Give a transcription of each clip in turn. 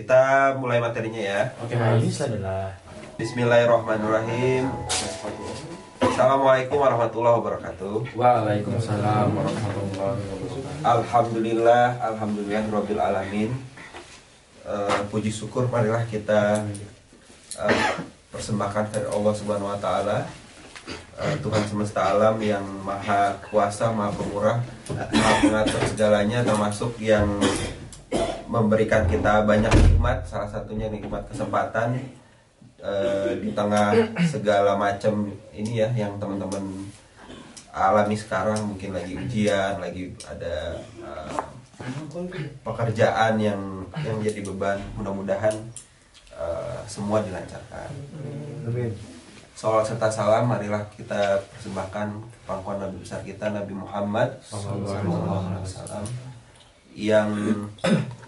Kita mulai materinya ya. Oke, baik. Bismillah. Bismillahirrahmanirrahim. Assalamualaikum warahmatullahi wabarakatuh. Waalaikumsalam warahmatullahi wabarakatuh. Alhamdulillah, alhamdulillah rabbil alamin. Eh, puji syukur marilah kita eh, persembahkan kepada Allah Subhanahu wa taala. Eh, Tuhan semesta alam yang maha kuasa, maha pemurah, maha mengatur segalanya termasuk yang memberikan kita banyak nikmat, salah satunya nikmat kesempatan eh, di tengah segala macam ini ya yang teman-teman alami sekarang mungkin lagi ujian, lagi ada eh, pekerjaan yang yang jadi beban. Mudah-mudahan eh, semua dilancarkan. Salawat serta salam marilah kita persembahkan pangkuan Nabi besar kita Nabi Muhammad sallallahu alaihi wasallam yang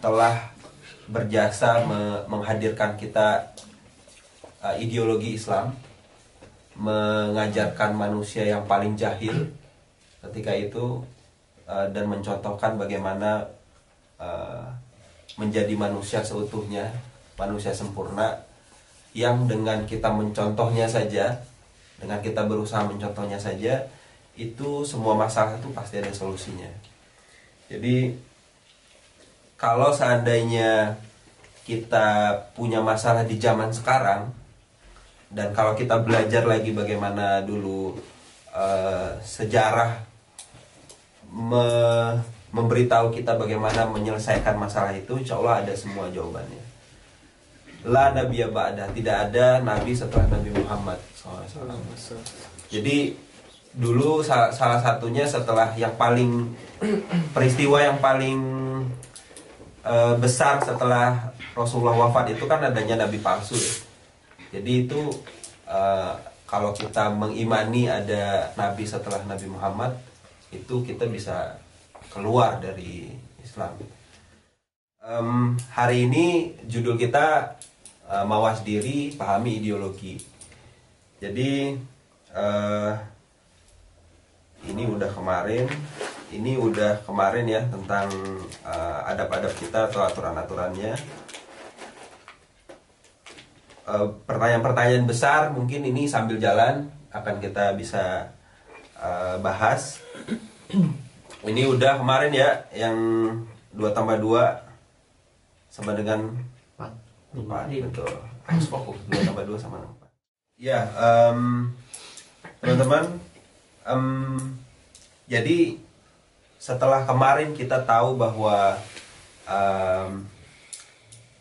telah berjasa me- menghadirkan kita uh, ideologi Islam mengajarkan manusia yang paling jahil ketika itu uh, dan mencontohkan bagaimana uh, menjadi manusia seutuhnya manusia sempurna yang dengan kita mencontohnya saja dengan kita berusaha mencontohnya saja itu semua masalah itu pasti ada solusinya. Jadi kalau seandainya kita punya masalah di zaman sekarang dan kalau kita belajar lagi bagaimana dulu eh, sejarah me- memberitahu kita bagaimana menyelesaikan masalah itu, insya Allah ada semua jawabannya. La Nabi Ba'dah, tidak ada Nabi setelah Nabi Muhammad SAW. Jadi dulu sa- salah satunya setelah yang paling peristiwa yang paling eh, besar setelah Rasulullah wafat itu kan adanya nabi palsu ya. Jadi itu eh, kalau kita mengimani ada nabi setelah Nabi Muhammad itu kita bisa keluar dari Islam. Em, hari ini judul kita eh, mawas diri, pahami ideologi. Jadi eh, ini udah kemarin ini udah kemarin ya tentang eh, adab-adab kita atau aturan-aturannya. Eh, pertanyaan-pertanyaan besar mungkin ini sambil jalan akan kita bisa eh, bahas. Ini udah kemarin ya yang dua tambah dua sama dengan Empat. empat betul. Harus fokus. Dua tambah dua sama dengan empat. Ya em, teman-teman em, jadi setelah kemarin kita tahu bahwa em,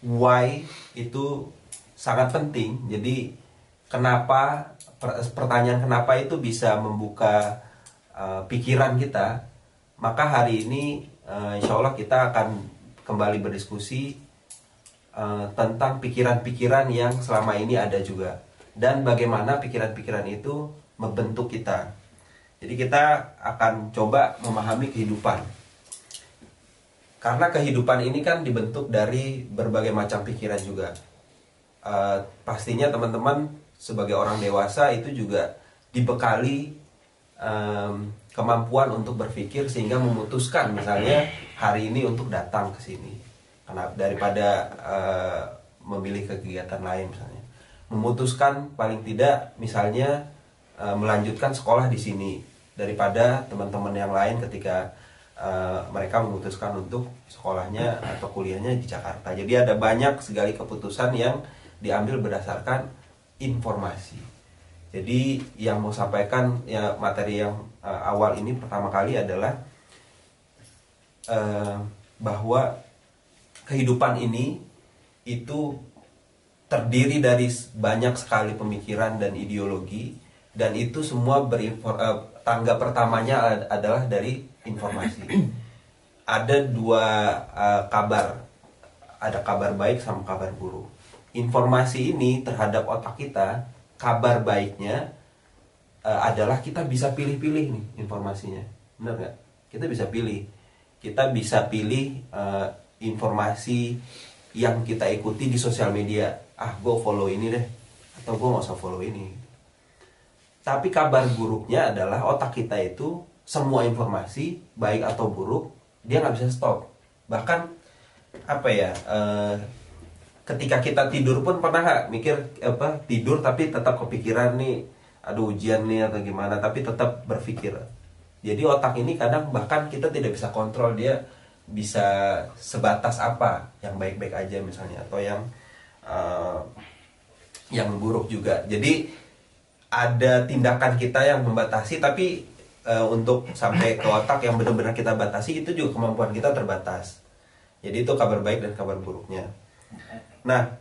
why itu sangat penting. Jadi kenapa per- pertanyaan kenapa itu bisa membuka eh, pikiran kita. Maka hari ini eh, insya Allah kita akan kembali berdiskusi eh, tentang pikiran-pikiran yang selama ini ada juga dan bagaimana pikiran-pikiran itu membentuk kita. Jadi kita akan coba memahami kehidupan. Karena kehidupan ini kan dibentuk dari berbagai macam pikiran juga. Eh, pastinya teman-teman sebagai orang dewasa itu juga dibekali em, kemampuan untuk berpikir sehingga memutuskan misalnya hari ini untuk datang ke sini. Karena daripada eh, memilih kegiatan lain misalnya. Memutuskan paling tidak misalnya eh, melanjutkan sekolah di sini daripada teman-teman yang lain ketika eh, mereka memutuskan untuk sekolahnya atau kuliahnya di Jakarta. Jadi ada banyak sekali keputusan yang diambil berdasarkan informasi. Jadi yang mau sampaikan ya materi yang eh, awal ini pertama kali adalah eh, bahwa kehidupan ini itu terdiri dari banyak sekali pemikiran dan ideologi dan itu semua berinfor eh, tangga pertamanya ad- adalah dari informasi. Ada dua eh, kabar, ada kabar baik sama kabar buruk. Informasi ini terhadap otak kita, kabar baiknya eh, adalah kita bisa pilih-pilih nih informasinya, benar nggak? Kita bisa pilih, kita bisa pilih eh, informasi yang kita ikuti di sosial media. Ah, gue follow ini deh, atau gue nggak usah follow ini. Tapi kabar buruknya adalah otak kita itu semua informasi baik atau buruk dia nggak bisa stop. Bahkan apa ya? eh, ketika kita tidur pun pernah nggak mikir apa tidur tapi tetap kepikiran nih aduh ujian nih atau gimana tapi tetap berpikir jadi otak ini kadang bahkan kita tidak bisa kontrol dia bisa sebatas apa yang baik-baik aja misalnya atau yang uh, yang buruk juga jadi ada tindakan kita yang membatasi tapi uh, untuk sampai ke otak yang benar-benar kita batasi itu juga kemampuan kita terbatas. Jadi itu kabar baik dan kabar buruknya. Nah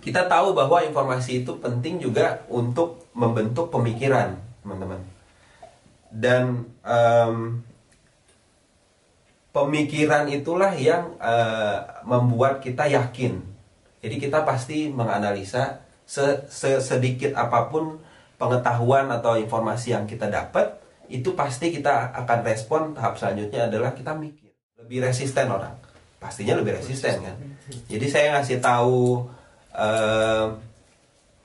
kita tahu bahwa informasi itu penting juga untuk membentuk pemikiran teman-teman. Dan um, pemikiran itulah yang uh, membuat kita yakin. Jadi kita pasti menganalisa se -se sedikit apa pun pengetahuan atau informasi yang kita dapat, itu pasti kita akan respon tahap selanjutnya adalah kita mikir. Lebih resisten orang. Pastinya lebih resisten kan. Jadi saya ngasih tahu uh,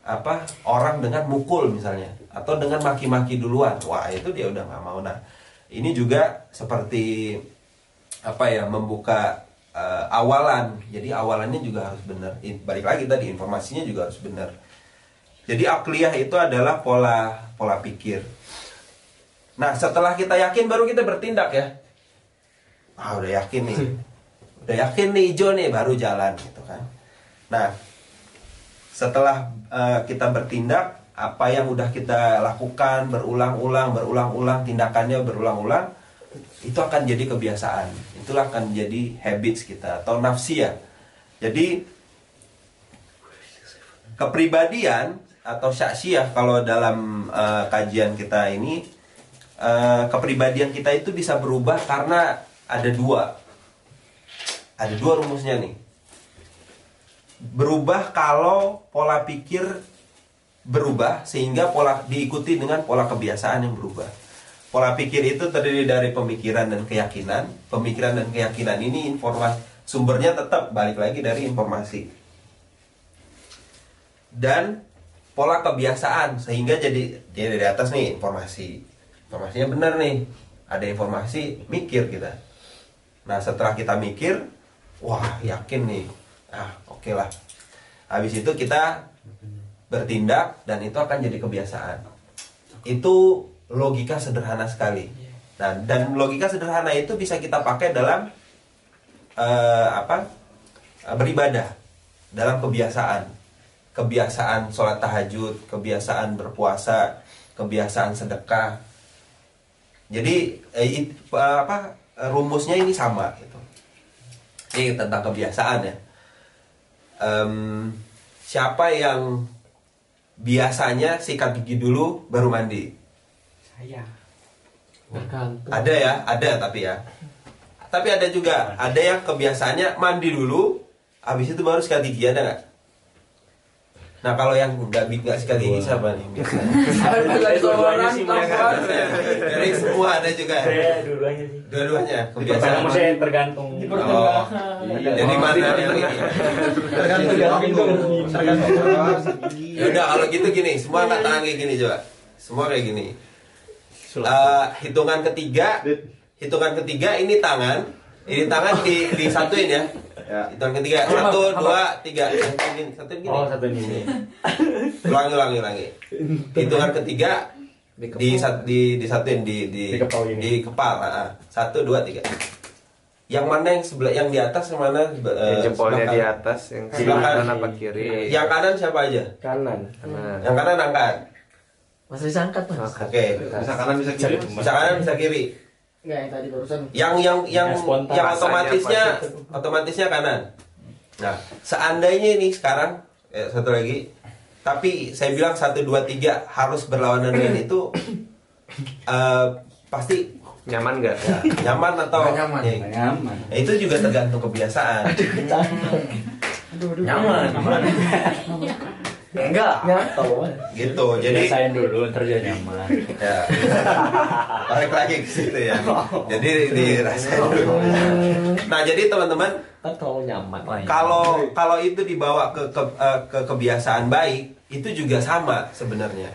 apa orang dengan mukul misalnya atau dengan maki-maki duluan. Wah, itu dia udah nggak mau. Nah, ini juga seperti apa ya membuka uh, awalan jadi awalannya juga harus benar balik lagi tadi informasinya juga harus benar jadi akliyah itu adalah pola pola pikir. Nah setelah kita yakin baru kita bertindak ya. Ah udah yakin nih. Udah yakin nih hijau nih baru jalan gitu kan. Nah setelah uh, kita bertindak apa yang udah kita lakukan berulang-ulang berulang-ulang tindakannya berulang-ulang itu akan jadi kebiasaan. Itulah akan jadi habits kita atau nafsi ya jadi kepribadian atau syaksiah kalau dalam uh, kajian kita ini uh, kepribadian kita itu bisa berubah karena ada dua ada dua rumusnya nih berubah kalau pola pikir berubah sehingga pola diikuti dengan pola kebiasaan yang berubah Pola pikir itu terdiri dari pemikiran dan keyakinan. Pemikiran dan keyakinan ini informasi sumbernya tetap balik lagi dari informasi. Dan pola kebiasaan sehingga jadi jadi dari atas nih informasi. Informasinya benar nih. Ada informasi, mikir kita. Nah, setelah kita mikir, wah, yakin nih. Ah, oke okay lah. Habis itu kita bertindak dan itu akan jadi kebiasaan. Itu logika sederhana sekali. Nah, dan logika sederhana itu bisa kita pakai dalam uh, apa? Uh, beribadah, dalam kebiasaan. Kebiasaan sholat tahajud, kebiasaan berpuasa, kebiasaan sedekah. Jadi eh, apa rumusnya ini sama gitu. Ini tentang kebiasaan ya. Um, siapa yang biasanya sikat gigi dulu baru mandi? Saya. Ada ya, ada tapi ya. Tapi ada juga, ada yang kebiasaannya mandi dulu, habis itu baru sikat gigi ada nggak? Nah kalau yang nggak nggak sikat gigi siapa nih? Dari semua ada juga. Saya dua-duanya sih. Dua-duanya kebiasaan. Maksudnya tergantung. Oh, jadi mana yang ini? Tergantung tergantung. Ya udah kalau gitu gini, semua angkat tangan kayak gini coba. Semua kayak gini. Uh, hitungan ketiga, hitungan ketiga ini tangan, ini tangan di disatuin ya. Ya. Hitungan ketiga, satu, dua, tiga. Satu gini, satu gini. Oh, satu ini. Ulangi, ulangi, ulangi. Hitungan ketiga di sat- di disatuin di di Di kepal ini. di kepala. Satu, dua, tiga. Yang mana yang sebelah yang di atas yang mana eh, Yang jempolnya sebelah di atas, yang Sebelah kanan kanan. apa kiri? Yang kanan siapa aja? Kanan. Kanan. Yang kanan angkat. Mas Riza angkat mas. Oke. Bisa kanan bisa kiri. Bisa kanan bisa kiri. Enggak yang tadi barusan. Yang yang yang Yang spontan. yang otomatisnya otomatisnya kanan. Nah, seandainya ini sekarang eh, satu lagi, tapi saya bilang satu dua tiga harus berlawanan dengan itu, eh, pasti Nyaman nggak? ya, nyaman atau Nggak nyaman. Ya, Nyaman. ya, itu juga tergantung kebiasaan. Nyaman. Enggak. Nyatau. gitu. Jadi Biasain dulu, ntar dia nyaman. ya balik lagi ke situ ya. Jadi dirasain dulu. Nah, jadi teman-teman Kan terlalu nyaman. kalau kalau itu dibawa ke ke, eh, ke kebiasaan baik itu juga sama sebenarnya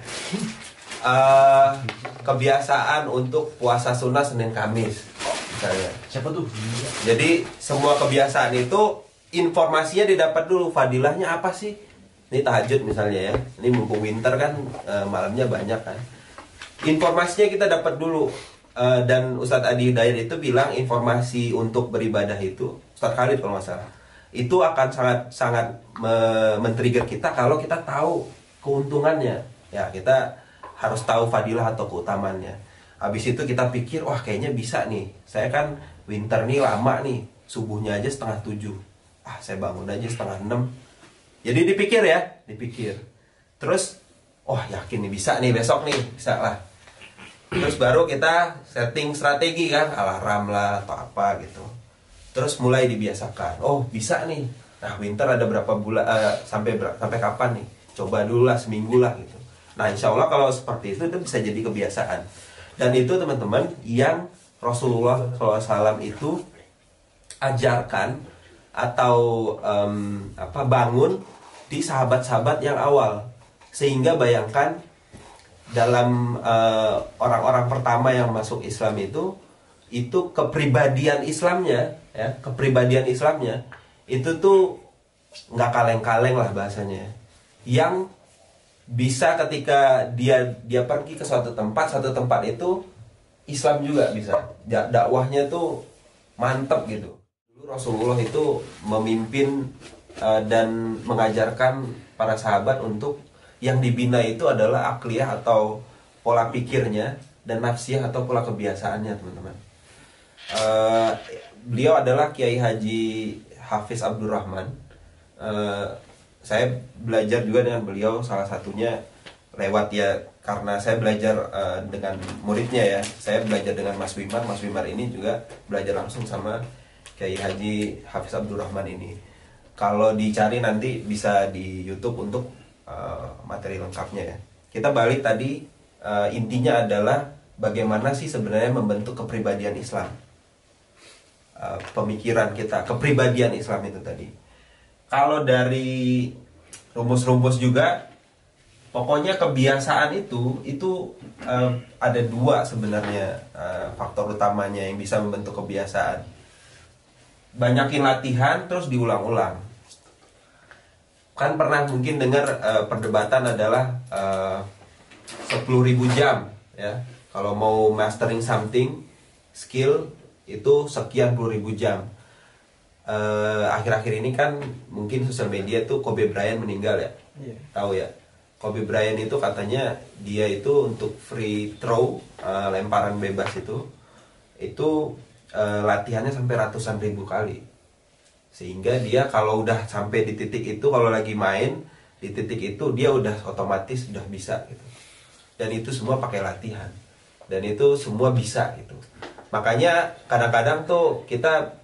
Eh, kebiasaan untuk puasa sunnah senin kamis misalnya Siapa tuh? jadi semua kebiasaan itu informasinya didapat dulu fadilahnya apa sih ini tahajud misalnya ya. Ini mumpung winter kan eh, malamnya banyak kan. Informasinya kita dapat dulu. Eh, dan Ustadz Adi Hidayat itu bilang informasi untuk beribadah itu Ustadz Khalid kalau nggak salah itu akan sangat sangat me- men-trigger kita kalau kita tahu keuntungannya. Ya kita harus tahu fadilah atau keutamannya. Habis itu kita pikir wah kayaknya bisa nih. Saya kan winter nih lama nih subuhnya aja setengah tujuh. Ah saya bangun aja setengah enam jadi dipikir ya dipikir. Terus wah yakin nih bisa nih besok nih bisa lah. Terus baru kita setting strategi kan alarm lah atau apa gitu. Terus mulai dibiasakan. Oh bisa nih. Nah winter ada berapa bulan eh, sampai sampai kapan nih? Coba dulu lah seminggu lah gitu. Nah insya Allah kalau seperti itu itu bisa jadi kebiasaan. Dan itu teman-teman yang Rasulullah SAW itu ajarkan atau em, apa bangun di sahabat-sahabat yang awal. Sehingga bayangkan dalam eh, orang-orang pertama yang masuk Islam itu itu kepribadian Islamnya ya kepribadian Islamnya itu tuh nggak kaleng-kaleng lah bahasanya. Yang bisa ketika dia dia pergi ke suatu tempat suatu tempat itu Islam juga bisa. Da- dakwahnya tuh mantep gitu. Dulu Rasulullah itu memimpin eh, dan mengajarkan para sahabat untuk yang dibina itu adalah akliyah atau pola pikirnya dan nafsiyah atau pola kebiasaannya teman-teman. Eh, beliau adalah Kiai Haji Hafiz Abdurrahman. Eh, saya belajar juga dengan beliau salah satunya lewat ya karena saya belajar eh, dengan muridnya ya. Saya belajar dengan Mas Wimar. Mas Wimar ini juga belajar langsung sama Kiai Haji Hafiz Abdurrahman ini kalau dicari nanti bisa di YouTube untuk eh, materi lengkapnya ya. Kita balik tadi eh, intinya adalah bagaimana sih sebenarnya membentuk kepribadian Islam. Eh, pemikiran kita kepribadian Islam itu tadi. Kalau dari rumus-rumus juga pokoknya kebiasaan itu itu eh, ada dua sebenarnya eh, faktor utamanya yang bisa membentuk kebiasaan. Banyakin latihan terus diulang-ulang kan pernah mungkin dengar eh, perdebatan adalah sepuluh ribu jam ya. Kalau mau mastering something skill itu sekian puluh ribu jam. Eh, akhir-akhir ini kan mungkin sosial media tuh Kobe Bryant meninggal ya. Tahu ya? Kobe Bryant itu katanya dia itu untuk free throw eh, lemparan bebas itu itu eh, latihannya sampai ratusan ribu kali sehingga dia kalau udah sampai di titik itu kalau lagi main di titik itu dia udah otomatis udah bisa gitu. Dan itu semua pakai latihan. Dan itu semua bisa gitu. Makanya kadang-kadang tuh kita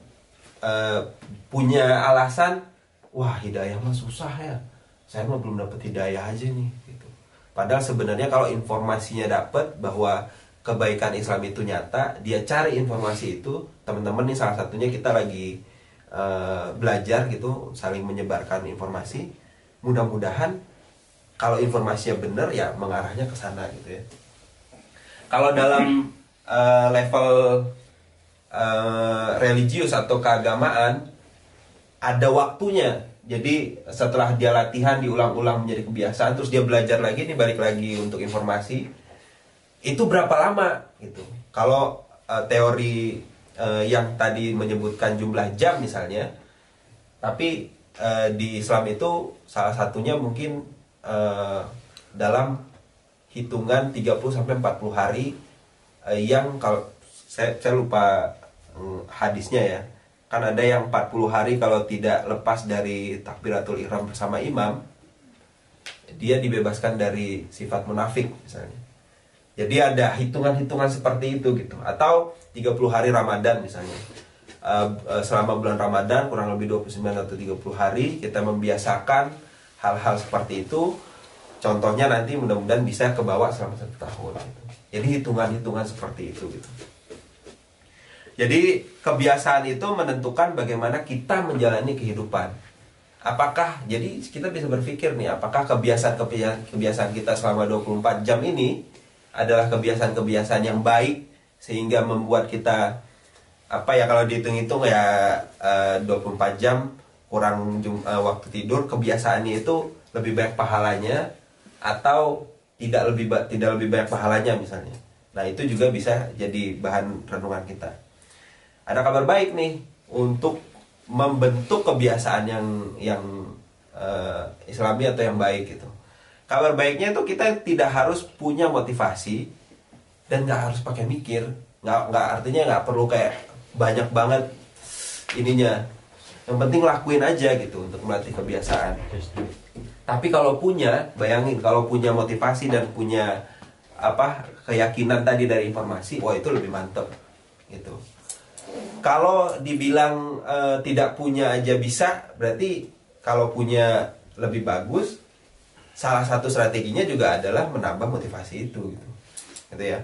eh, punya alasan wah hidayah mah susah ya. Saya mah belum dapat hidayah aja nih gitu. Padahal sebenarnya kalau informasinya dapat bahwa kebaikan Islam itu nyata dia cari informasi itu teman-teman nih salah satunya kita lagi eh, belajar gitu saling menyebarkan informasi. Mudah-mudahan kalau informasinya benar ya mengarahnya ke sana gitu ya. Kalau dalam eh, level eh, religius atau keagamaan ada waktunya. Jadi setelah dia latihan diulang-ulang menjadi kebiasaan terus dia belajar lagi nih balik lagi untuk informasi itu berapa lama gitu? Kalau eh, teori eh, yang tadi menyebutkan jumlah jam misalnya tapi eh, di Islam itu salah satunya mungkin eh, dalam hitungan 30 sampai 40 hari eh, yang kalau saya, saya lupa mm, hadisnya ya. Kan ada yang 40 hari kalau tidak lepas dari takbiratul ihram bersama imam dia dibebaskan dari sifat munafik misalnya jadi ada hitungan-hitungan seperti itu gitu. Atau 30 hari Ramadan misalnya. Eh, eh, selama bulan Ramadan kurang lebih 29 atau 30 hari kita membiasakan hal-hal seperti itu. Contohnya nanti mudah-mudahan bisa kebawa selama satu tahun gitu. jadi hitungan-hitungan seperti itu gitu. Jadi kebiasaan itu menentukan bagaimana kita menjalani kehidupan. Apakah jadi kita bisa berpikir nih apakah kebiasaan kebiasaan kita selama 24 jam ini adalah kebiasaan-kebiasaan yang baik sehingga membuat kita apa ya kalau dihitung-hitung ya eh, 24 jam kurang eh, waktu tidur kebiasaannya itu lebih banyak pahalanya atau tidak lebih tidak lebih banyak pahalanya misalnya. Nah itu juga bisa jadi bahan renungan kita. Ada kabar baik nih untuk membentuk kebiasaan yang yang eh, islami atau yang baik gitu kabar baiknya itu kita tidak harus punya motivasi dan nggak harus pakai mikir. Nggak nggak artinya nggak perlu kayak banyak banget ininya. Yang penting lakuin aja gitu untuk melatih kebiasaan. Tapi kalau punya bayangin kalau punya motivasi dan punya apa keyakinan tadi dari informasi wah itu lebih mantep gitu. Kalau dibilang eh, tidak punya aja bisa berarti kalau punya lebih bagus salah satu strateginya juga adalah menambah motivasi itu gitu. Gitu ya.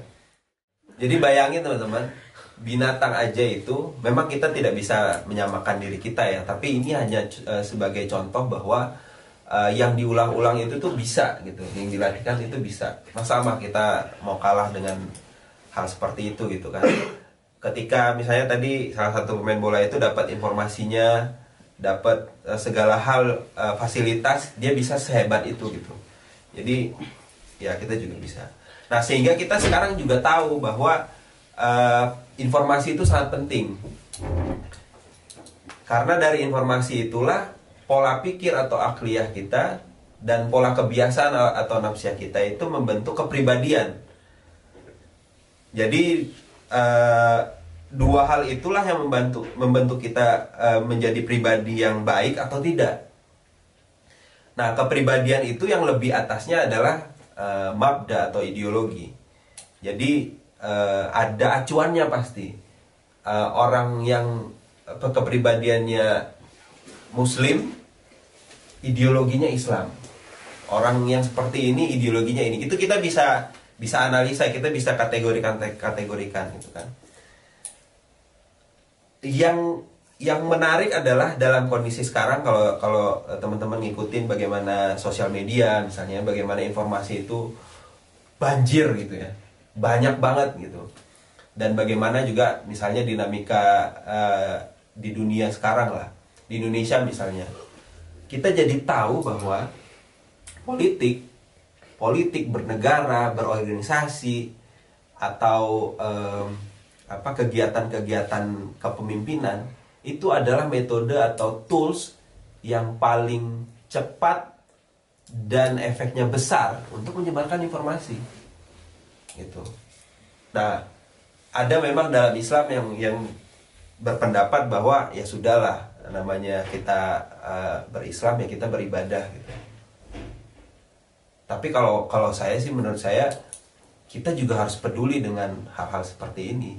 Jadi bayangin teman-teman binatang aja itu memang kita tidak bisa menyamakan diri kita ya tapi ini hanya eh, sebagai contoh bahwa eh, yang diulang-ulang itu tuh bisa gitu. Yang dilatihkan itu bisa. Sama kita mau kalah dengan hal seperti itu gitu kan. Ketika misalnya tadi salah satu pemain bola itu dapat informasinya dapat eh, segala hal eh, fasilitas dia bisa sehebat itu gitu. Jadi ya kita juga bisa. Nah sehingga kita sekarang juga tahu bahwa eh, informasi itu sangat penting. Karena dari informasi itulah pola pikir atau akliyah kita dan pola kebiasaan atau nafsiyah kita itu membentuk kepribadian. Jadi eh, dua hal itulah yang membantu membentuk kita eh, menjadi pribadi yang baik atau tidak. Nah, kepribadian itu yang lebih atasnya adalah eh, mabda atau ideologi. Jadi eh, ada acuannya pasti. Eh, orang yang apa, kepribadiannya Muslim, ideologinya Islam. Orang yang seperti ini ideologinya ini. Itu kita bisa bisa analisa, kita bisa kategorikan kategorikan gitu kan. Yang yang menarik adalah dalam kondisi sekarang kalau kalau eh, teman-teman ngikutin bagaimana sosial media misalnya bagaimana informasi itu banjir gitu ya. Banyak banget gitu. Dan bagaimana juga misalnya dinamika eh, di dunia sekarang lah. Di Indonesia misalnya. Kita jadi tahu bahwa politik politik bernegara berorganisasi atau em, apa kegiatan-kegiatan kepemimpinan itu adalah metode atau tools yang paling cepat dan efeknya besar untuk menyebarkan informasi gitu. Nah, ada memang dalam Islam yang yang berpendapat bahwa ya sudahlah namanya kita uh, berislam ya kita beribadah gitu. Tapi kalau kalau saya sih menurut saya kita juga harus peduli dengan hal-hal seperti ini.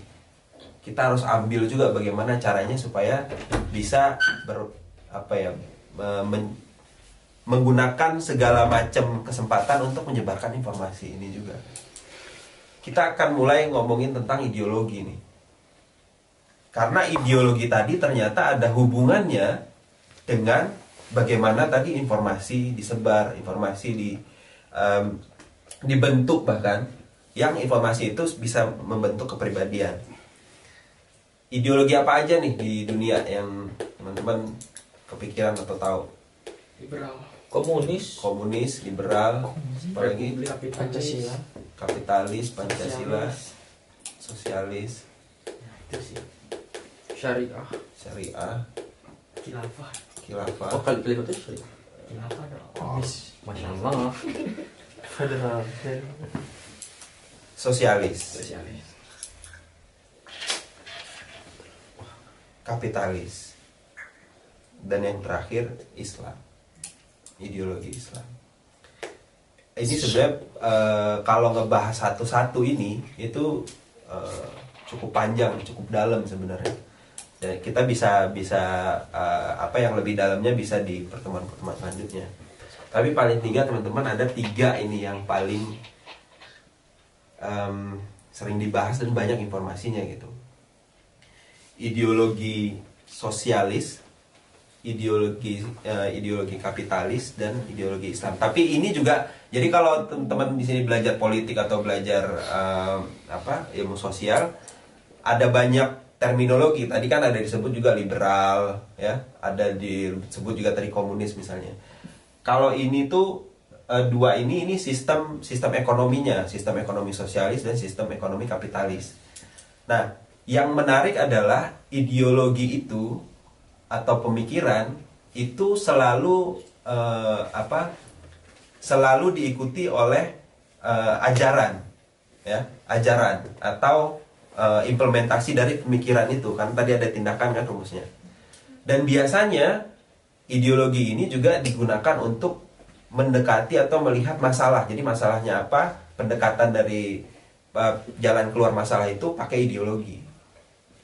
Kita harus ambil juga bagaimana caranya supaya bisa ber apa ya me- men- menggunakan segala macam kesempatan untuk menyebarkan informasi ini juga. Kita akan mulai ngomongin tentang ideologi nih. Karena ideologi tadi ternyata ada hubungannya dengan bagaimana tadi informasi disebar, informasi di em, dibentuk bahkan yang informasi itu bisa membentuk kepribadian. Ideologi apa aja nih di dunia yang teman-teman kepikiran atau tahu? Liberal. Komunis. Komunis, liberal, apalagi Pancasila. kapitalis, pancasila, sosialis, Itu sih. Syariah. syariah, Khilafah. khilafah. Oh kali pilih itu sih. Khilafah dong. Masya Allah. Federal. sosialis, Sosialis. Kapitalis, dan yang terakhir Islam, ideologi Islam. Ini sebenarnya eh, kalau ngebahas satu-satu ini itu eh, cukup panjang, cukup dalam sebenarnya. Dan kita bisa bisa eh, apa yang lebih dalamnya bisa di pertemuan-pertemuan selanjutnya. Tapi paling tiga teman-teman ada tiga ini yang paling em, sering dibahas dan banyak informasinya gitu ideologi sosialis, ideologi eh, ideologi kapitalis dan ideologi Islam. Tapi ini juga jadi kalau teman-teman di sini belajar politik atau belajar eh, apa ilmu sosial, ada banyak terminologi. Tadi kan ada disebut juga liberal ya. Ada disebut juga tadi komunis misalnya. Kalau ini tuh eh, dua ini ini sistem sistem ekonominya. Sistem ekonomi sosialis dan sistem ekonomi kapitalis. Nah yang menarik adalah ideologi itu atau pemikiran itu selalu eh, apa selalu diikuti oleh eh, ajaran ya ajaran atau eh, implementasi dari pemikiran itu. Kan tadi ada tindakan kan rumusnya. Dan biasanya ideologi ini juga digunakan untuk mendekati atau melihat masalah. Jadi masalahnya apa pendekatan dari jalan keluar masalah itu pakai ideologi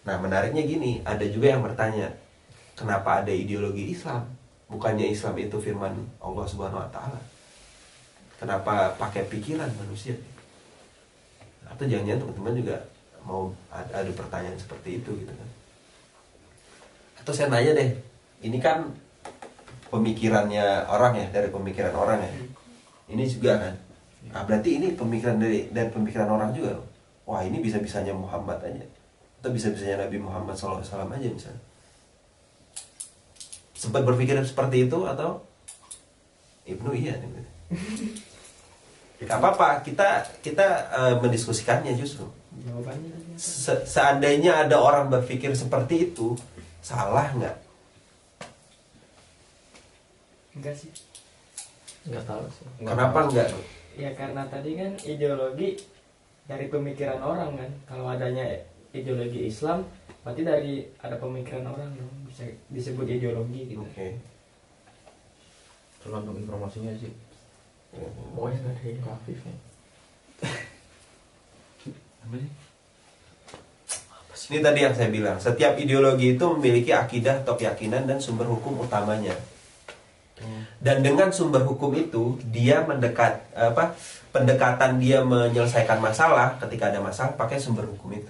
nah menariknya gini ada juga yang bertanya kenapa ada ideologi Islam? Bukannya Islam itu firman Allah Subhanahu Wa Taala? Kenapa pakai pikiran manusia? Atau jangan-jangan teman-teman juga mau ada, pertanyaan seperti itu gitu kan? Atau saya nanya deh ini kan pemikirannya orang ya dari pemikiran orang ya? Ini juga kan? Nah, berarti ini pemikiran dari dari pemikiran orang juga. Wah ini bisa bisanya Muhammad aja atau bisa bisanya Nabi Muhammad SAW aja misalnya sempat berpikir seperti itu atau Ibnu iya nih Gak apa-apa, kita kita eh, mendiskusikannya justru. Jawabannya? Se- seandainya ada orang berpikir seperti itu, salah nggak? Enggak sih. Nggak tahu sih. Kenapa nggak? Ya karena tadi kan ideologi dari pemikiran orang kan. Kalau adanya ideologi Islam, berarti dari ada pemikiran orang dong. Bisa disebut ideologi gitu. Oke. Tergantung informasinya sih. Pokoknya nggak ada yang Afifnya. Ini tadi yang saya bilang, setiap ideologi itu memiliki akidah atau keyakinan dan sumber hukum utamanya. Dan dengan sumber hukum itu, dia mendekat apa? Pendekatan dia menyelesaikan masalah ketika ada masalah pakai sumber hukum itu.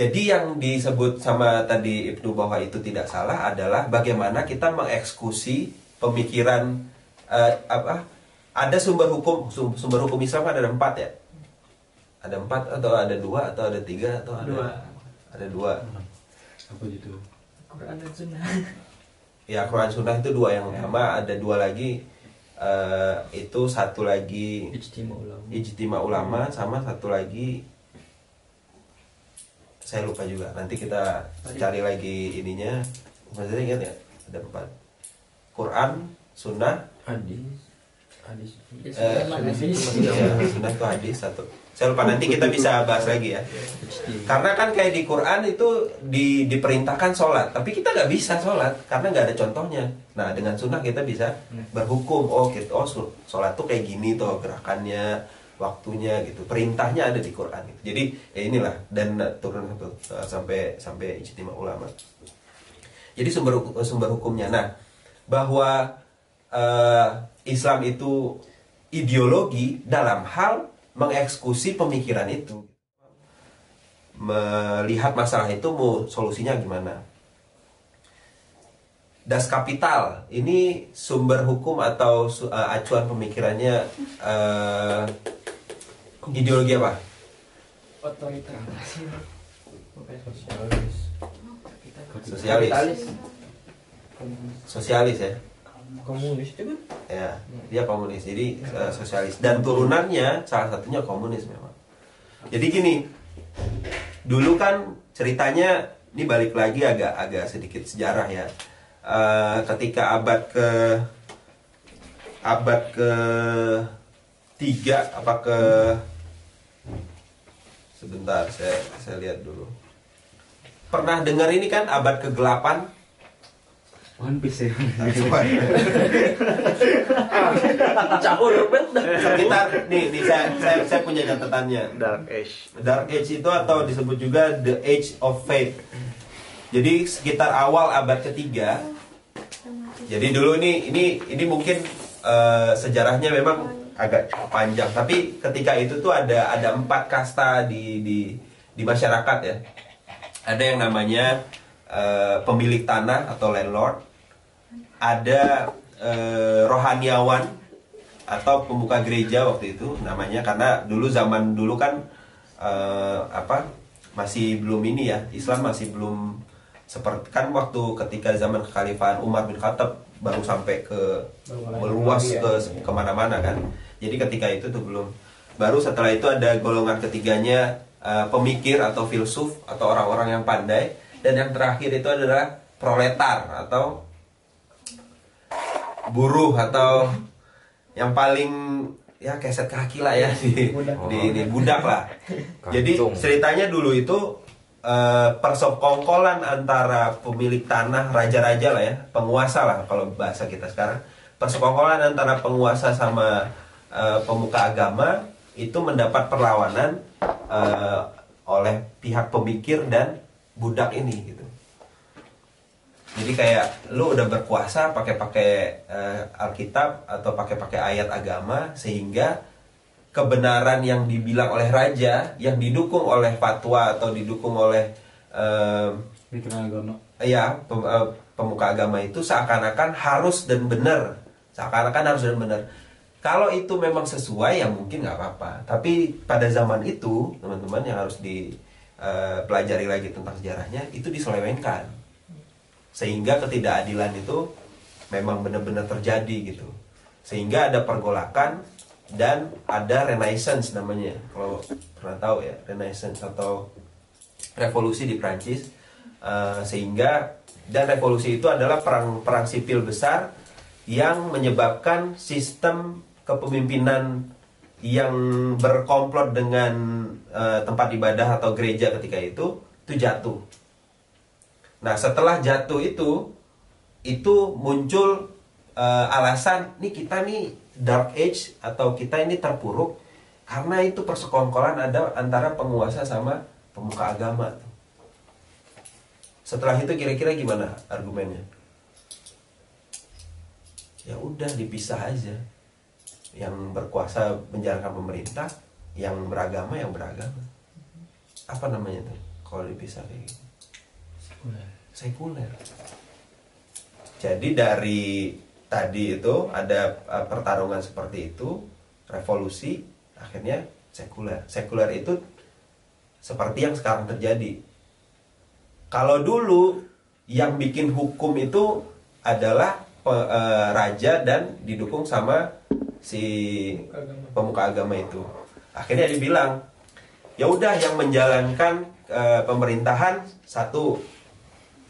Jadi yang disebut sama tadi Ibnu bahwa itu tidak salah adalah bagaimana kita mengeksekusi pemikiran eh, apa? Ada sumber hukum sum- sumber hukum Islam kan ada empat ya. Ada empat atau ada dua atau ada tiga atau ada Dua. ada dua. Apa gitu? Quran dan Sunnah. Ya Quran Sunnah itu dua yang utama, ada dua lagi eh, itu satu lagi Ijtima ulama. ijtima ulama sama satu lagi saya lupa juga. Nanti kita cari lagi ininya. Maksudnya ingat ya? Ada empat. Quran, Sunnah, Hadis. Hadis. Eh, hadis. iya, Sunnah itu hadis satu. Saya lupa nanti kita bisa bahas lagi ya. Karena kan kayak di Quran itu di, diperintahkan sholat, tapi kita nggak bisa sholat karena nggak ada contohnya. Nah dengan sunnah kita bisa berhukum. Oh, kita, oh sholat tuh kayak gini tuh gerakannya, waktunya gitu. Perintahnya ada di Quran. Gitu. Jadi ya inilah dan turun sampai sampai sampai ijtima ulama. Jadi sumber hukum- sumber hukumnya. Nah bahwa eh, Islam itu ideologi dalam hal mengeksekusi pemikiran itu melihat masalah itu mau solusinya gimana das kapital ini sumber hukum atau eh, acuan pemikirannya eh, ideologi apa? Otoriter. Bukan Sosialis. sosialis. Sosialis ya? Komunis itu kan? ya dia komunis. Jadi eh, sosialis. Dan turunannya salah satunya komunis memang. Jadi gini dulu kan ceritanya ini balik lagi agak agak sedikit sejarah ya. Eh, ketika abad ke abad ke tiga apa ke sebentar saya saya lihat dulu pernah dengar ini kan abad ke 8 One Piece ya. Campur sekitar nih nih saya saya, saya punya catatannya Dark Age. Dark Age itu atau disebut juga The Age of Faith. Jadi sekitar awal abad ketiga. Jadi dulu ini ini ini mungkin eh, sejarahnya memang agak panjang. Tapi ketika itu tuh ada ada empat kasta di di di masyarakat ya. Ada yang namanya eh, pemilik tanah atau landlord. Ada eh, rohaniawan atau pemuka gereja waktu itu namanya karena dulu zaman dulu kan eh, apa masih belum ini ya Islam masih belum seperti kan waktu ketika zaman kekhalifahan Umar bin Khattab baru sampai ke meluas ya. ke ke mana-mana kan. Jadi ketika itu tuh belum. Baru setelah itu ada golongan ketiganya eh, pemikir atau filsuf atau orang-orang yang pandai. Dan yang terakhir itu adalah proletar atau buruh atau yang paling ya keset kaki lah ya di, Budak. di, di budak lah. Jadi ceritanya dulu itu eh, persekongkolan antara pemilik tanah raja-raja lah ya penguasa lah kalau bahasa kita sekarang. Persekongkolan antara penguasa sama eh, pemuka agama itu mendapat perlawanan eh, oleh pihak pemikir dan budak ini gitu. Jadi kayak lu udah berkuasa pakai-pakai eh, Alkitab atau pakai-pakai ayat agama sehingga kebenaran yang dibilang oleh raja yang didukung oleh fatwa atau didukung oleh eh, agama. ya pem- eh, pemuka agama itu seakan-akan harus dan benar. Seakan-akan harus dan benar. Kalau itu memang sesuai ya mungkin nggak apa-apa. Tapi pada zaman itu teman-teman yang harus dipelajari lagi tentang sejarahnya itu diselewengkan. Sehingga ketidakadilan itu memang benar-benar terjadi gitu. Sehingga ada pergolakan dan ada renaissance namanya kalau pernah tahu ya renaissance atau revolusi di Prancis Eh, sehingga dan revolusi itu adalah perang perang sipil besar yang menyebabkan sistem kepemimpinan yang berkomplot dengan eh, tempat ibadah atau gereja ketika itu itu jatuh. Nah setelah jatuh itu itu muncul eh, alasan nih kita nih dark age atau kita ini terpuruk karena itu persekongkolan ada antara penguasa sama pemuka agama. Setelah itu kira-kira gimana argumennya? Ya udah dipisah aja. Yang berkuasa menjalankan pemerintah, yang beragama yang beragama. Apa namanya tuh? Kalau dipisah kayak gitu. Sekuler. Jadi dari tadi itu ada uh, pertarungan seperti itu, revolusi, akhirnya sekuler. Sekuler itu seperti yang sekarang terjadi. Kalau dulu yang bikin hukum itu adalah pe- eh, raja dan didukung sama si pemuka agama itu. Akhirnya dibilang, ya udah yang menjalankan eh, pemerintahan satu,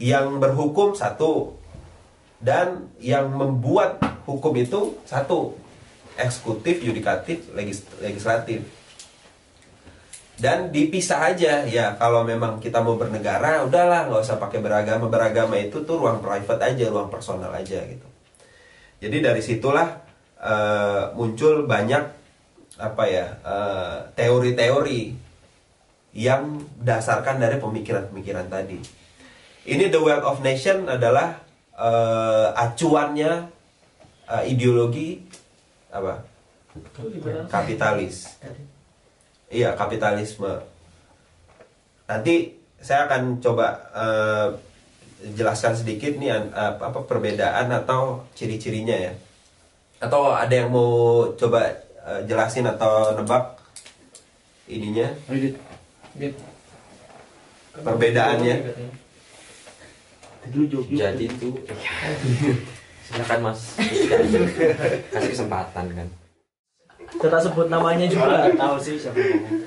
yang berhukum satu, dan yang membuat hukum itu satu, eksekutif, yudikatif, legis- legislatif. Dan dipisah aja ya kalau memang kita mau bernegara udahlah nggak usah pakai beragama. Beragama itu tuh ruang private aja ruang personal aja gitu. Jadi dari situlah eh, muncul banyak apa ya eh, teori-teori yang dasarkan dari pemikiran-pemikiran tadi. Ini the wealth of nation adalah eh, acuannya eh, ideologi apa kapitalis Iya, kapitalisme. Nanti saya akan coba eh, jelaskan sedikit nih an- apa perbedaan atau ciri-cirinya ya. Atau ada yang mau coba eh, jelasin atau nebak ininya? Perbedaannya. Jadi itu silakan Mas. Kasih kesempatan kan. Kita sebut namanya juga. tahu sih siapa.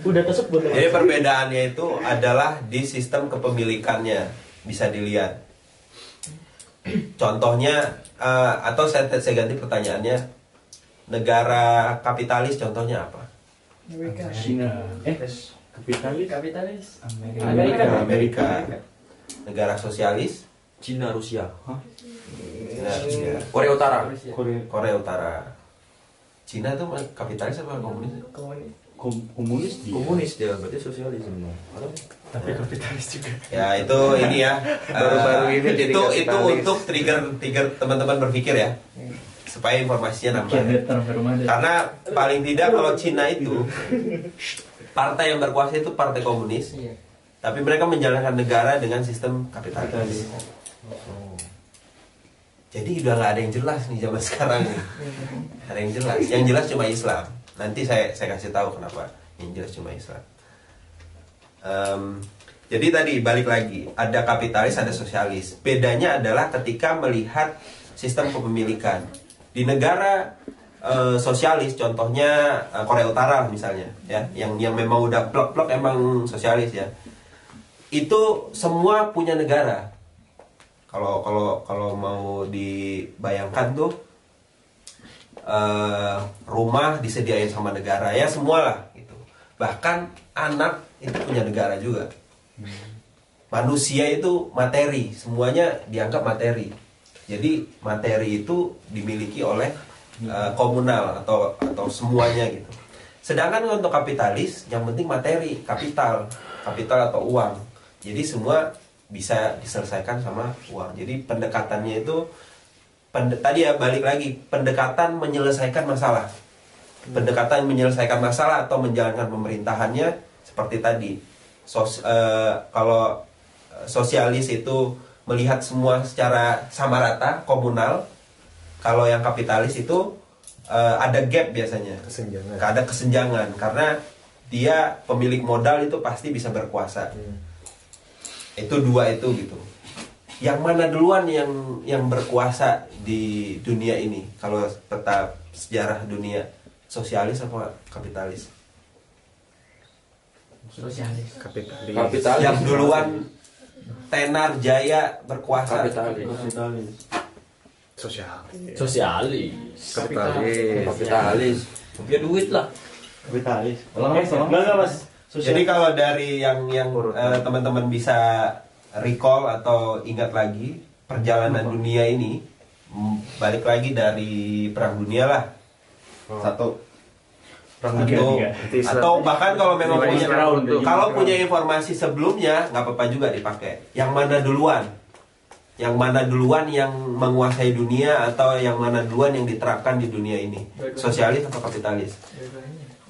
Udah tersebut namanya. Jadi perbedaannya itu adalah di sistem kepemilikannya bisa dilihat. Contohnya eh, atau saya, saya ganti pertanyaannya negara kapitalis contohnya apa? Amerika. Cina. Eh, kapitalis. Kapitalis. Amerika. Amerika. Amerika. Negara sosialis? Cina Rusia. Cina, Rusia. Korea Utara. Korea. Korea Utara. Cina itu kapitalis apa komunis? Komunis. Kom- komunis dia. Komunis dia berarti sosialisme. Atau Tapi kapitalis juga. Ya itu ini ya. Baru-baru ini jadi itu kapitalis. itu untuk trigger trigger teman-teman berpikir ya supaya informasinya nambah. Firmada. Karena paling tidak kalau Cina itu partai yang berkuasa itu partai komunis, Iya. tapi mereka menjalankan negara dengan sistem kapitalis. Jadi udah nggak ada yang jelas nih zaman sekarang nih. Ada yang jelas. Yang jelas cuma Islam. Nanti saya saya kasih tahu kenapa yang jelas cuma Islam. Em, Jadi tadi balik lagi, ada kapitalis, ada sosialis. Bedanya adalah ketika melihat sistem kepemilikan. Di negara eh, sosialis, contohnya eh, Korea Utara misalnya, ya, yang yang memang udah blok-blok emang sosialis ya. Itu semua punya negara. Kalau kalau kalau mau dibayangkan tuh eh, rumah disediain sama negara ya semualah gitu. Bahkan anak itu punya negara juga. Manusia itu materi semuanya dianggap materi. Jadi materi itu dimiliki oleh uh, komunal atau atau semuanya gitu. Sedangkan untuk kapitalis yang penting materi kapital kapital atau uang. Jadi semua bisa diselesaikan sama uang. Jadi pendekatannya itu pende- tadi ya balik lagi pendekatan menyelesaikan masalah. Pendekatan menyelesaikan masalah atau menjalankan pemerintahannya seperti tadi. Sos eh, kalau eh, sosialis itu melihat semua secara sama rata komunal kalau yang kapitalis itu eh, ada gap biasanya. Kesenjangan. Ada kesenjangan karena dia pemilik modal itu pasti bisa berkuasa itu dua itu gitu yang mana duluan yang yang berkuasa di dunia ini kalau peta sejarah dunia sosialis apa kapitalis sosialis kapitalis Kapitalis. yang duluan tenar jaya berkuasa Kapitalis. Kapitalis. sosialis Sosialis. kapitalis Kapitalis. Punya duit lah. Kapitalis. Tolong mas, tolong enggak enggak mas jadi kalau dari yang yang eh, teman-teman bisa recall atau ingat lagi perjalanan dunia ini balik lagi dari perang dunia lah. Satu. Perang atau, dunia Islam- atau bahkan kalau memang punya kalau punya informasi sebelumnya nggak apa-apa juga dipakai. Yang mana duluan? Yang mana duluan yang menguasai dunia atau yang mana duluan yang diterapkan di dunia ini? Sosialis atau kapitalis?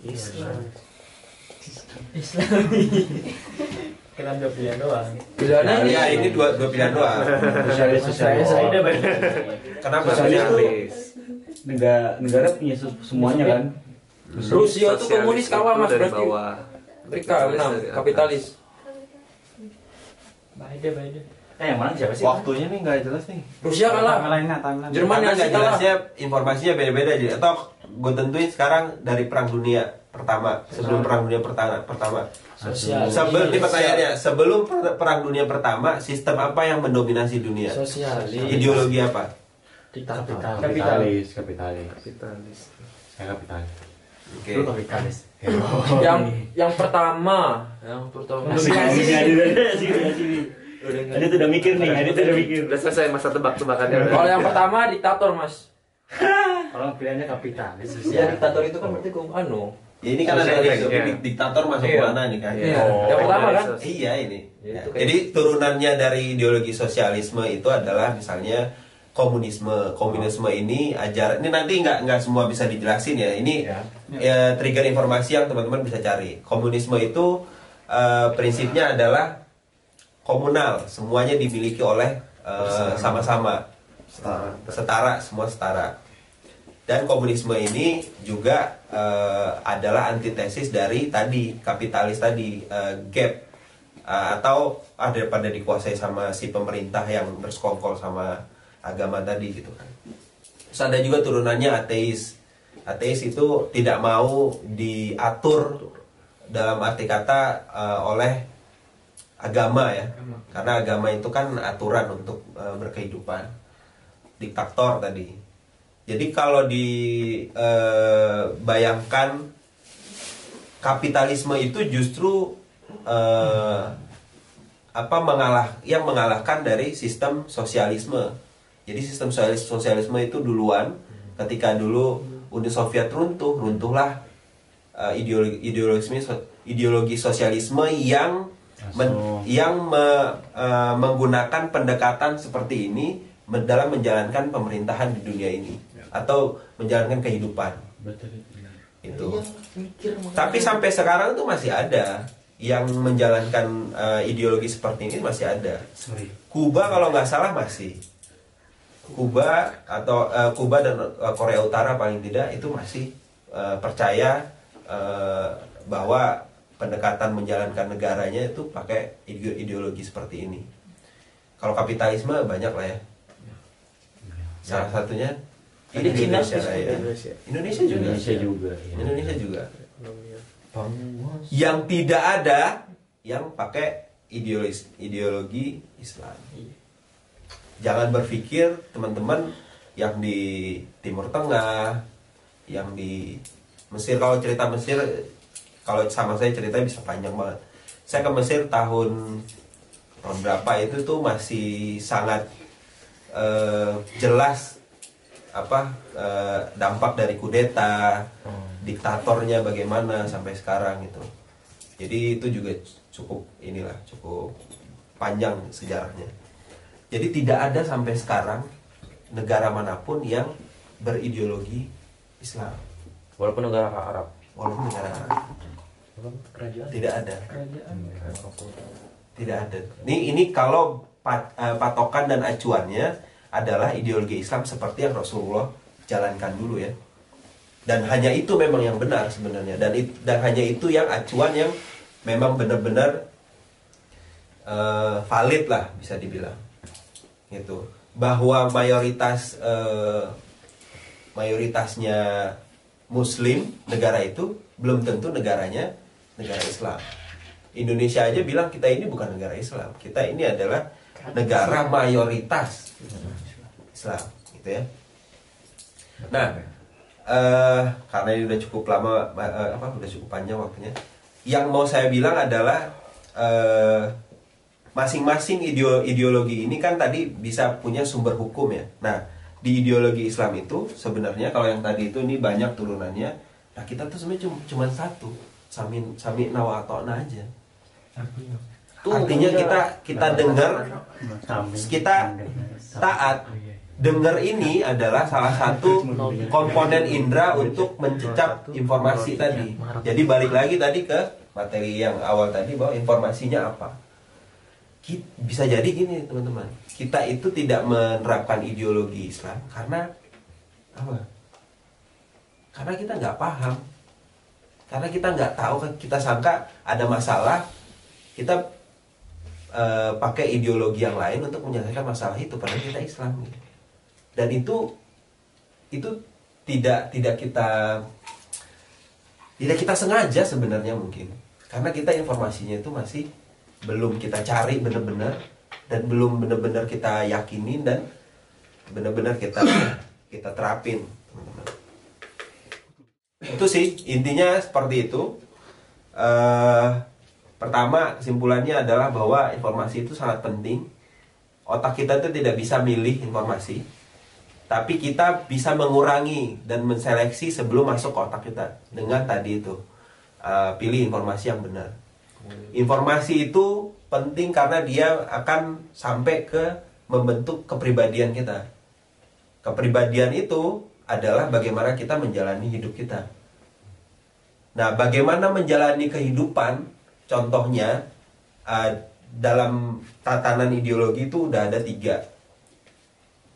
Islam Kenapa dua pilihan doang? Pilihannya ya ini dua dua pilihan doang Sosialis, sosialis. kenapa Sosialis negara negara punya se- semuanya kan. Rusia tuh komunis kalah itu mas berarti. Mereka enam kapitalis. Beda beda. Eh yang mana siapa sih? waktunya nih nggak jelas nih Rusia kalah. Timeline. Jerman yang nggak jelasnya informasinya beda-beda jadi atau gue tentuin sekarang dari perang dunia pertama sebelum perang dunia pertama pertama Sosial. sebelum ini pertanyaannya sebelum per- perang dunia pertama sistem apa yang mendominasi dunia Sosialis. ideologi apa Diktator. Kapitalis, kapitalis. kapitalis Saya kapitalis. oke Lu kapitalis. Yang yang pertama, yang pertama. Asik. Tadi tuh udah mikir nih, tuh udah mikir. udah selesai masa tebak-tebakannya Kalau yang pertama diktator mas. Orang pilihannya kapitalis. Ya diktator itu kan berarti kum anu. Ya, ini kan ada iya. dik- diktator masuk Iya. mana nih kan Iya. Yang pertama kan? Iya ini. Ya, Ya, kayak- Jadi turunannya dari ideologi sosialisme itu adalah misalnya komunisme. Komunisme ini ajar ini nanti nggak nggak semua bisa dijelasin ya. Ini Ya. ya, trigger informasi yang teman-teman bisa cari. Komunisme itu eh, prinsipnya adalah komunal, semuanya dimiliki oleh eh, sama-sama setara setara, semua setara. Dan komunisme ini juga eh, adalah antitesis dari tadi kapitalis tadi eh, gap Eh, atau ada pada dikuasai sama si pemerintah yang bersekongkol sama agama tadi gitu kan. Terus ada juga turunannya ateis. Ateis itu tidak mau diatur dalam arti kata eh, oleh agama ya. Karena agama itu kan aturan untuk eh, berkehidupan. Diktator tadi. Jadi kalau dibayangkan kapitalisme itu justru eh, apa mengalah yang mengalahkan dari sistem sosialisme. Jadi sistem sosialis- sosialisme itu duluan ketika dulu Uni Soviet runtuh, runtuhlah eh, ideologi ideologi ideologi sosialisme yang men- yang me- eh, menggunakan pendekatan seperti ini dalam menjalankan pemerintahan di dunia ini atau menjalankan kehidupan Betul. itu. Iya. Tapi sampai sekarang tuh masih ada yang menjalankan eh, ideologi seperti ini masih ada. Sorry. Kuba kalau nggak salah masih. Kuba atau eh, Kuba dan eh, Korea Utara paling tidak itu masih eh, percaya eh, bahwa pendekatan menjalankan negaranya itu pakai ide- ideologi seperti ini. Kalau kapitalisme banyak lah ya. Salah satunya Tadi Cina Indonesia ya. Indonesia. Indonesia juga. Indonesia juga ya. Indonesia juga. Yang tidak ada yang pakai ideologi ideologi Islam. Jangan berpikir teman-teman yang di Timur Tengah, yang di Mesir kalau cerita Mesir kalau sama saya cerita bisa panjang banget. Saya ke Mesir tahun tahun berapa itu tuh masih sangat eh, jelas apa eh, dampak dari kudeta, diktatornya bagaimana sampai sekarang gitu. Jadi itu juga cukup inilah cukup panjang sejarahnya. Jadi tidak ada sampai sekarang negara mana pun yang berideologi Islam Walaupun negara Arab. walaupun negara Arab. Kerajaan. tidak ada kerajaan tidak ada ini ini kalau pat- eh, patokan dan acuannya adalah ideologi Islam seperti yang Rasulullah jalankan dulu ya. Dan hanya itu memang yang benar sebenarnya. Dan it- dan hanya itu yang acuan yang memang benar-benar eh, valid lah bisa dibilang. Gitu. Bahwa mayoritas eh, mayoritasnya Muslim negara itu belum tentu negaranya negara Islam. Indonesia aja bilang kita ini bukan negara Islam. Kita ini adalah negara mayoritas Islam gitu ya nah eh, karena ini udah cukup lama eh, apa udah cukup panjang waktunya yang mau saya bilang adalah eh, masing-masing ideo- ideologi ini kan tadi bisa punya sumber hukum ya. Nah, di ideologi Islam itu sebenarnya kalau yang tadi itu ini banyak turunannya. Nah, kita tuh sebenarnya cuma cuman satu, sami sami nawa atona aja. Artinya kita kita dengar kita taat. Dengar ini adalah salah satu komponen indera untuk mencecap informasi tadi. Jadi balik lagi tadi ke materi yang awal tadi bahwa informasinya apa. Bisa jadi gini teman-teman, kita itu tidak menerapkan ideologi Islam karena apa? Karena kita nggak paham, karena kita nggak tahu, kita sangka ada masalah, kita eh, pakai ideologi yang lain untuk menyelesaikan masalah itu, padahal kita Islam. gitu. Dan itu itu tidak tidak kita tidak kita sengaja sebenarnya mungkin. Karena kita informasinya itu masih belum kita cari benar-benar dan belum benar-benar kita yakinin dan benar-benar kita kita terapin teman-teman. Itu sih intinya seperti itu. Eh, pertama kesimpulannya adalah bahwa informasi itu sangat penting. Otak kita itu tidak bisa milih informasi tapi kita bisa mengurangi dan menseleksi sebelum masuk ke otak kita dengan tadi itu eh, pilih informasi yang benar. Informasi itu penting karena dia akan sampai ke membentuk kepribadian kita. Kepribadian itu adalah bagaimana kita menjalani hidup kita. Nah bagaimana menjalani kehidupan? Contohnya eh, dalam tatanan ideologi itu udah ada tiga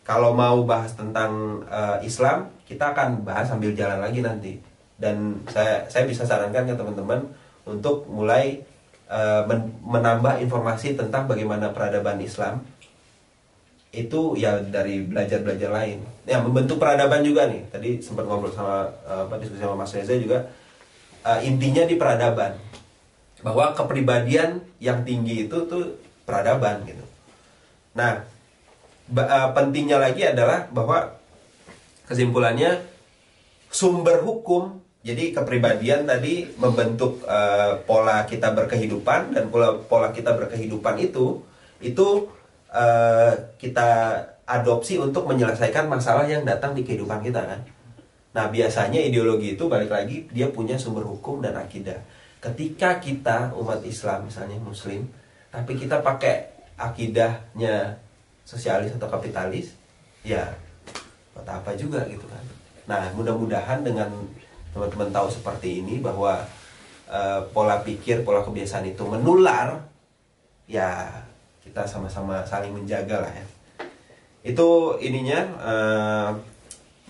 kalau mau bahas tentang eh, Islam kita akan bahas sambil jalan lagi nanti. Dan saya saya bisa sarankan ke teman-teman untuk mulai eh, men- menambah informasi tentang bagaimana peradaban Islam. Itu ya dari belajar-belajar lain. Ya membentuk peradaban juga nih. Tadi sempat ngobrol sama eh, apa diskusi sama Mas Reza juga. Eh, intinya di peradaban. Bahwa kepribadian yang tinggi itu tuh peradaban gitu. Nah eh, pentingnya lagi adalah bahwa kesimpulannya sumber hukum jadi kepribadian tadi membentuk eh, pola kita berkehidupan dan pola pola kita berkehidupan itu itu eh, kita adopsi untuk menyelesaikan masalah yang datang di kehidupan kita kan? Nah biasanya ideologi itu balik lagi dia punya sumber hukum dan akidah. Ketika kita umat Islam misalnya Muslim tapi kita pakai akidahnya sosialis atau kapitalis ya buat apa juga gitu kan. Nah mudah-mudahan dengan teman-teman tahu seperti ini bahwa eh, pola pikir pola kebiasaan itu menular ya kita sama-sama saling menjaga lah ya. Itu ininya eh,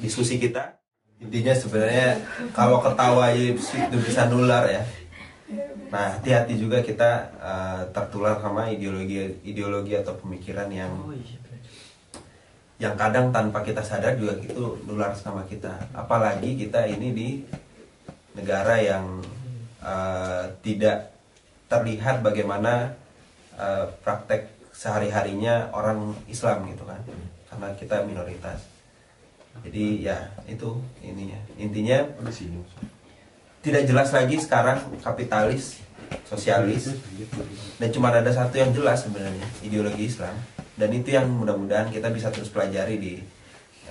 diskusi kita. Intinya sebenarnya kalau ketawa itu bisa nular ya Nah, hati-hati juga kita eh, tertular sama ideologi ideologi atau pemikiran yang yang kadang tanpa kita sadar juga itu nular sama kita. Apalagi kita ini di negara yang eh, tidak terlihat bagaimana eh, praktek sehari-harinya orang Islam gitu kan. Karena kita minoritas. Jadi ya itu ininya. Intinya tidak jelas lagi sekarang kapitalis, sosialis, dan cuma ada satu yang jelas sebenarnya ideologi Islam. Dan itu yang mudah-mudahan kita bisa terus pelajari di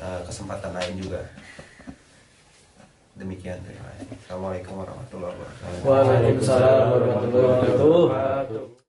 eh, kesempatan lain juga. Demikian terima kasih. Assalamualaikum warahmatullahi wabarakatuh. Warahmatullahi wabarakatuh.